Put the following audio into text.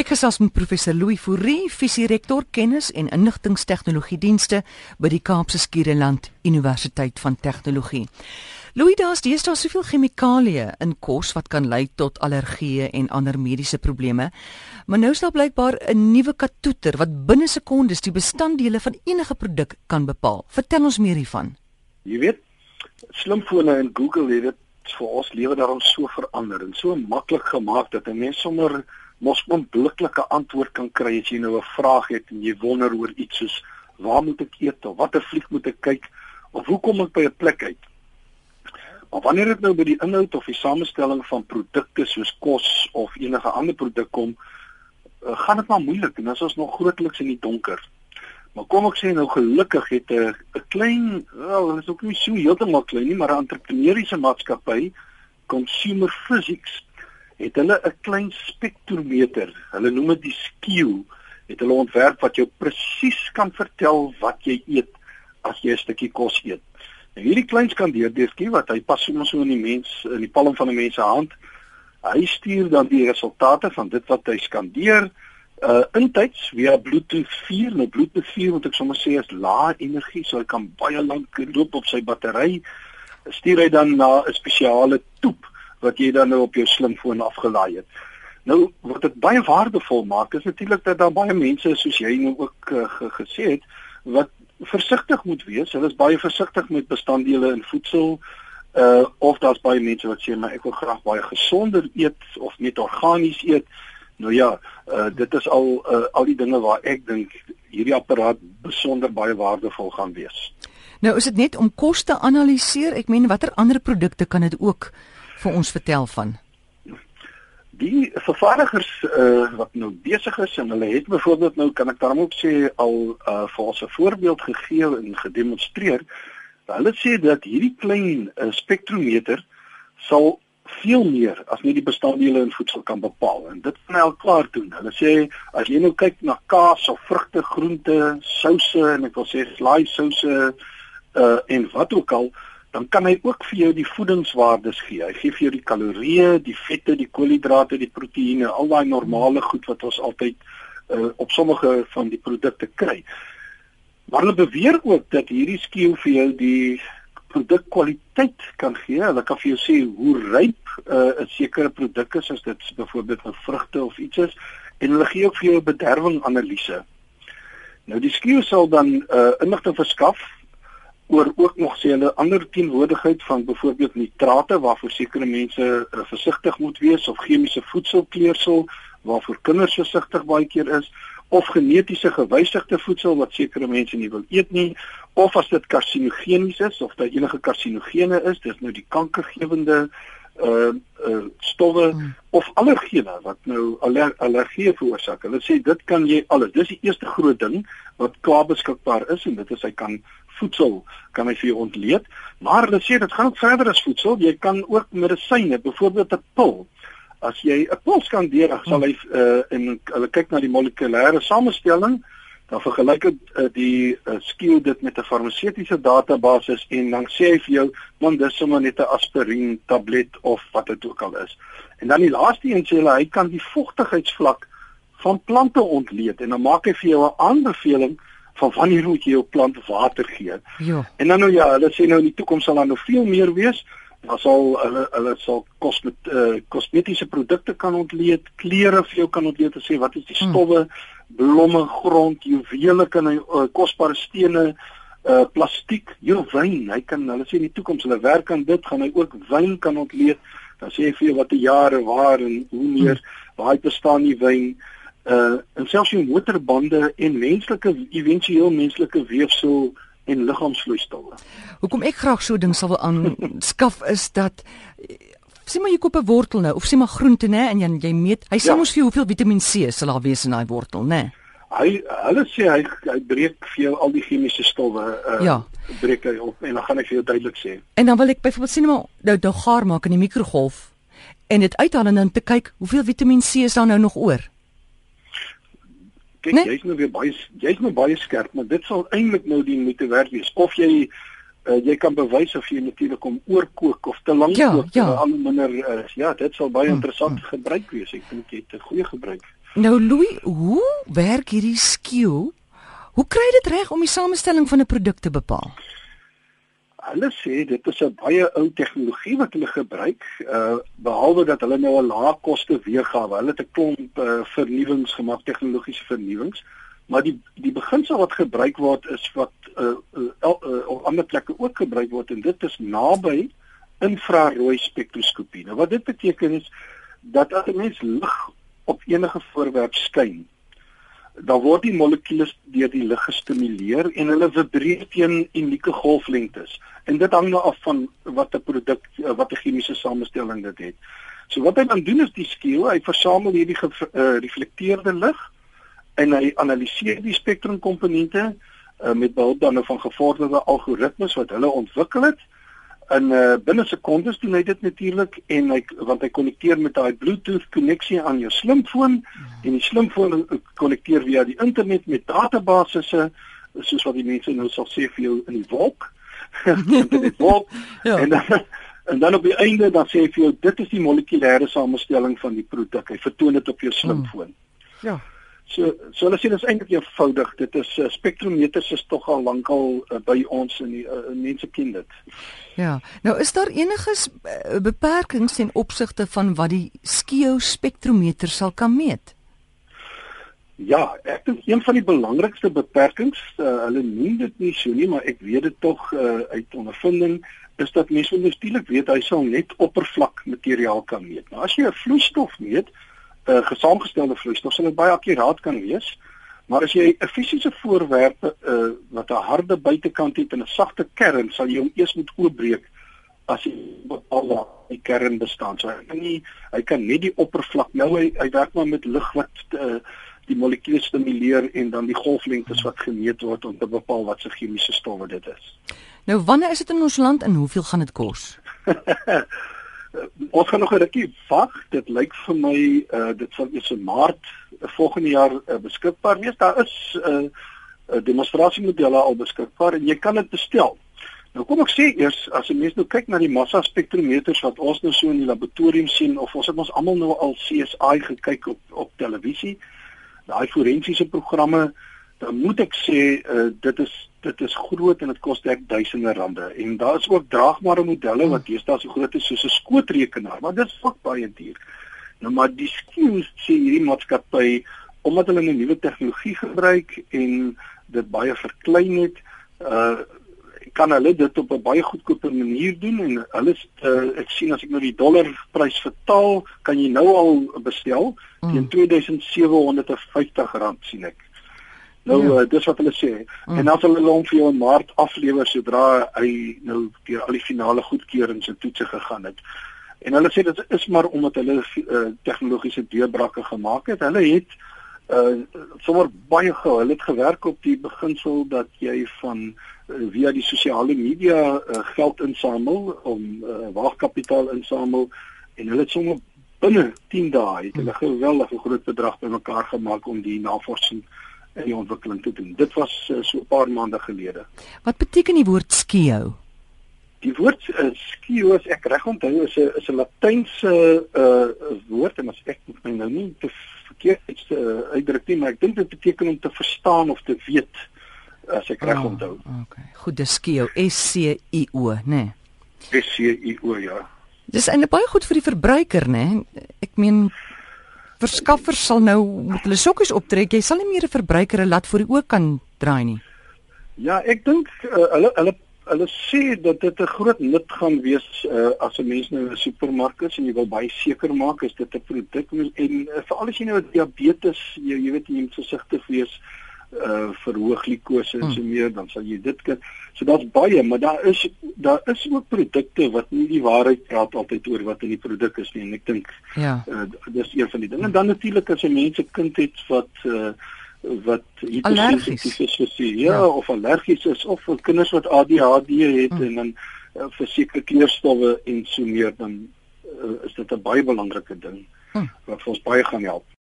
Ek gesels met professor Louis Fourie, visierektor kennis en inligtingstegnologie dienste by die Kaapse Skiereiland Universiteit van Tegnologie. Louis, daar's deesdae soveel chemikalieë in kos wat kan lei tot allergieë en ander mediese probleme. Maar nou is daar blykbaar 'n nuwe katoeter wat binne sekondes die bestanddele van enige produk kan bepaal. Vertel ons meer hiervan. Jy weet, slimfone en Google het dit vir ons lewe daarom so verander en so maklik gemaak dat 'n mens sommer mos onmiddellike antwoord kan kry as jy nou 'n vraag het en jy wonder oor iets soos waar moet ek eet of watter fliek moet ek kyk of hoe kom ek by 'n plek uit. Maar wanneer dit nou by die inhoud of die samestelling van produkte soos kos of enige ander produk kom, uh, gaan dit maar moeilik en as ons nog grootliks in die donker. Maar kom ek sê nou gelukkig het 'n 'n klein, wel, dit is ook nie so heeltemal klein nie, maar 'n entrepreneuriese maatskappy, Consumer Physics het hulle 'n klein spektrometer. Hulle noem dit die skew. Het hulle ontwerp wat jou presies kan vertel wat jy eet as jy 'n stukkie kos eet. En hierdie klein skandeerdeurtjie wat hy pas soms so in die mens in die palm van 'n mens se hand. Hy stuur dan die resultate van dit wat hy skandeer uh intyds via Bluetooth 4. Nou Bluetooth 4 moet ek sommer sê is lae energie, so hy kan baie lank loop op sy battery. Stuur hy dan na 'n spesiale toep wat jy dan nou op jou slimfoon afgelaai het. Nou wat dit baie waardevol maak is natuurlik dat daar baie mense soos jy nou ook uh, gesê het wat versigtig moet wees. Hulle is baie versigtig met bestanddele in voedsel uh of daar's baie mense wat sê maar ek wil graag baie gesonder eet of net organies eet. Nou ja, uh dit is al uh, al die dinge waar ek dink hierdie apparaat besonder baie waardevol gaan wees. Nou is dit net om kos te analiseer. Ek meen watter ander produkte kan dit ook vir ons vertel van? Die vervaardigers uh, wat nou besig is en hulle het byvoorbeeld nou kan ek daarom ook sê al uh, vir ons 'n voorbeeld gegee en gedemonstreer. Hulle sê dat hierdie klein uh, spektrometer sal veel meer as net die bestanddele in voedsel kan bepaal en dit kan al klaar doen. Hulle sê as jy nou kyk na kaas of vrugte, groente, souse en ek wil sê slaai souse uh, en wat ook al, dan kan hy ook vir jou die voedingswaardes gee. Hy gee vir jou die kalorieë, die vette, die koolhidrate, die proteïene, al daai normale goed wat ons altyd uh, op sommige van die produkte kry. Maar hulle beweer ook dat hierdie skiew vir jou die produkkwaliteit kan gee. Hulle kan vir jou sê hoe ryp uh, 'n sekere produk is as dit byvoorbeeld 'n vrugte of iets is en hulle gee ook vir jou 'n bederwing analise. Nou die skiew sal dan uh, inligting verskaf oor ook nog sê hulle ander teenwoordigheid van byvoorbeeld nitrate waarvoor sekere mense uh, versigtig moet wees of chemiese voedselkleersel waarvoor kinders versigtig baie keer is of genetiese gewysigde voedsel wat sekere mense nie wil eet nie of as dit karsinogenies is of dit enige karsinogene is dis nou die kankergewende uh uh stowwe hmm. of allergene wat nou aller, allergie veroorsaak. Hulle sê dit kan jy alles. Dis die eerste groot ding wat klaar beskikbaar is en dit is hy kan voedsel kan hy vir jou ontleed, maar hulle sê dit gaan verder as voedsel. Jy kan ook medisyne, byvoorbeeld 'n pil. As jy 'n pil skandeer, sal hy uh en hulle kyk na die molekulêre samestelling, dan vergelyk dit uh, die uh, skill dit met 'n farmaseutiese database en dan sê hy vir jou, man, dis sommer net 'n aspirien tablet of wat dit ook al is. En dan die laaste een sê hulle hy kan die vochtigheidsvlak van plante ontleed en dan maak hy vir jou 'n aanbeveling van wanneer moet jy jou plant water gee. Ja. En dan nou ja, hulle sê nou in die toekoms sal daar nog veel meer wees. Daar sal hulle hulle sal kos met uh, kosmetiese produkte kan ontleed, klere vir jou kan ontleed te sê wat is die hmm. stowwe, hmm. blomme, grond, juwele kan hy uh, kosbare stene uh plastiek, jou wyn, hy kan hulle sê in die toekoms hulle werk aan dit, gaan hy ook wyn kan ontleed. Dan sê hy vir jou watter jare waar en hoe meer, hmm. waar hy bestaan die wyn uh en selfs jou motorbande en menslike éventueel menslike weefsel en liggaamsvloeistowwe. Hoekom ek graag so ding sal wil aanskaf is dat sien maar jy koop 'n wortel nou of sien maar groente nê en jy, jy meet hy sê ja. mos vir hoeveel Vitamiin C sal daar wees in daai wortel nê. Hy hulle sê hy hy breek vir jou al die chemiese stowwe uh ja. breek hy op en dan gaan ek vir jou duidelik sê. En dan wil ek byvoorbeeld sien maar nou nou gaar maak in die mikrogolf en dit uithaal en dan te kyk hoeveel Vitamiin C is daar nou nog oor. Kyk, nee? jy's nou weer baie jy's nou baie skerp, maar dit sal eintlik nou die moeite werd wees of jy uh, jy kan bewys of jy natuurlik om oorkook of te lank ja, kook ja. al minder uh, ja, dit sal baie hmm, interessant hmm. gebruik wees. Ek dink jy het 'n goeie gebruik Nou Louis, hoe werk hierdie skiew? Hoe kry jy dit reg om die samestelling van 'n produk te bepaal? Hulle sê dit is 'n baie ou tegnologie wat hulle gebruik, uh behalwe dat hulle nou 'n lae koste weergawe. Hulle het 'n klomp uh, vernuwings gemaak, tegnologiese vernuwings, maar die die beginsel wat gebruik word is wat uh, uh, uh op ander plekke ook gebruik word en dit is naby infrarooi spektroskopie. Nou wat dit beteken is dat as 'n mens lig op enige voorwerp skyn, dan word die molekules deur die lig gestimuleer en hulle vibreer teen unieke golflengtes. En dit hang nou af van wat 'n produk wat 'n chemiese samestelling dit het. So wat hy dan doen is die skiew, hy versamel hierdie gereflekteerde lig en hy analiseer die spektrumkomponente uh, met behulp dan nou van gevorderde algoritmes wat hulle ontwikkel het in uh, binne sekondes doen hy dit natuurlik en hy want hy konnekteer met daai Bluetooth koneksie aan jou slimfoon en die slimfoon eh, konnekteer via die internet met databasisse soos wat die mense nou sal sê vir jou in die wolk. in die wolk. ja. En dan en dan op die einde dan sê hy vir jou dit is die molekulêre samestelling van die produk. Hy vertoon dit op jou slimfoon. Hmm. Ja. So so hulle sê dit is eintlik eenvoudig. Dit is uh, spektrometers is tog al lankal uh, by ons in die uh, mense ken dit. Ja. Nou is daar enige uh, beperkings ten opsigte van wat die skeo spektrometer sal kan meet? Ja, ek dink een van die belangrikste beperkings, uh, hulle noem dit nie so nie, maar ek weet dit tog uh, uit ondervinding is dat mense natuurlik weet hy sal net oppervlak materiaal kan meet. Nou as jy 'n vloeistof meet, 'n uh, gesaamgestelde vloeistof sal dit baie akkuraat kan wees. Maar as jy 'n fisiese voorwerp uh, wat 'n harde buitekant het en 'n sagte kern, sal jy hom eers moet oopbreek as jy al die kern bestaan. So hy kan nie hy kan net die oppervlak nou hy, hy werk maar met lig wat uh, die molekules stimuleer en dan die golflengtes wat gemeet word om te bepaal wat se chemiese stowwe dit is. Nou wanneer is dit in ons land en hoeveel gaan dit kos? Uh, ons gaan nog 'n rukkie wag. Dit lyk vir my uh dit sal eers in Maart uh, volgende jaar uh, beskikbaar wees. Daar is 'n uh, uh, demonstrasiemodelle al beskikbaar en jy kan dit bestel. Nou kom ek sê eers as 'n mens nou kyk na die massa spektrometers wat ons nou so in die laboratorium sien of ons het ons almal nou al CSI gekyk op op televisie. Daai forensiese programme dan moet ek sê uh, dit is dit is groot en dit kos ek duisende rande en daar is ook draagbare modelle wat deesdae so groot is soos 'n skootrekenaar maar dit is ook baie duur. Nou maar die skills sê hierdie maatskappy omdat hulle 'n nuwe tegnologie gebruik en dit baie verklein het, uh kan hulle dit op 'n baie goedkoper manier doen en hulle uh, ek sien as ek nou die dollarprys vertaal, kan jy nou al bestel teen mm. 2750 rand sien ek. Nou ja. uh, dis wat hulle sê. Mm. En dan sal hulle hom vir jou in Maart aflewer sodra hy nou deur al die finale goedkeurings en toetse gegaan het. En hulle sê dit is maar omdat hulle uh, tegnologiese deurbrake gemaak het. Hulle het uh sommer baie gou. Hulle het gewerk op die beginsel dat jy van uh, via die sosiale media uh, geld insamel om uh, waagkapitaal insamel en hulle het sommer binne 10 dae het hulle mm. geweldige groot bedrag bymekaar gemaak om die navorsing in die ontwikkeling te doen. Dit was uh, so 'n paar maande gelede. Wat beteken die woord skio? Die woord uh, skio as ek reg onthou is 'n is 'n Latynse uh woord en as ek my nou nie te verkeerd iets uh, uitdruk nie, maar ek dink dit beteken om te verstaan of te weet as ek reg oh, onthou. Okay. Goed, dis skio S C I O, né? Nee. S C I O ja. Dis eintlik baie goed vir die verbruiker, né? Nee? Ek meen verskaffers sal nou met hulle sokkies optrek. Jy sal nie meer 'n verbruiker laat voor die oë kan draai nie. Ja, ek dink uh, hulle hulle hulle sê dat dit 'n groot nut gaan wees uh, as 'n mens nou in 'n supermark is en jy wil baie seker maak is dit 'n produk en uh, veral as jy nou diabetes, jy, jy weet jy moet versigtig wees uh verhoog glikose en so hmm. meer dan sal jy dit kan so daar's baie maar daar is daar is ook produkte wat nie die waarheid praat altyd oor wat in die produk is nie. En ek dink ja. uh, dis een van die dinge. En dan natuurlik as jy mense kind het wat uh wat allergies. is vir sy ja, ja. of allergies is of vir kinders wat ADHD het hmm. en dan uh, vir sekere kleurstowwe en so meer dan uh, is dit 'n baie belangrike ding hmm. wat vir ons baie gaan help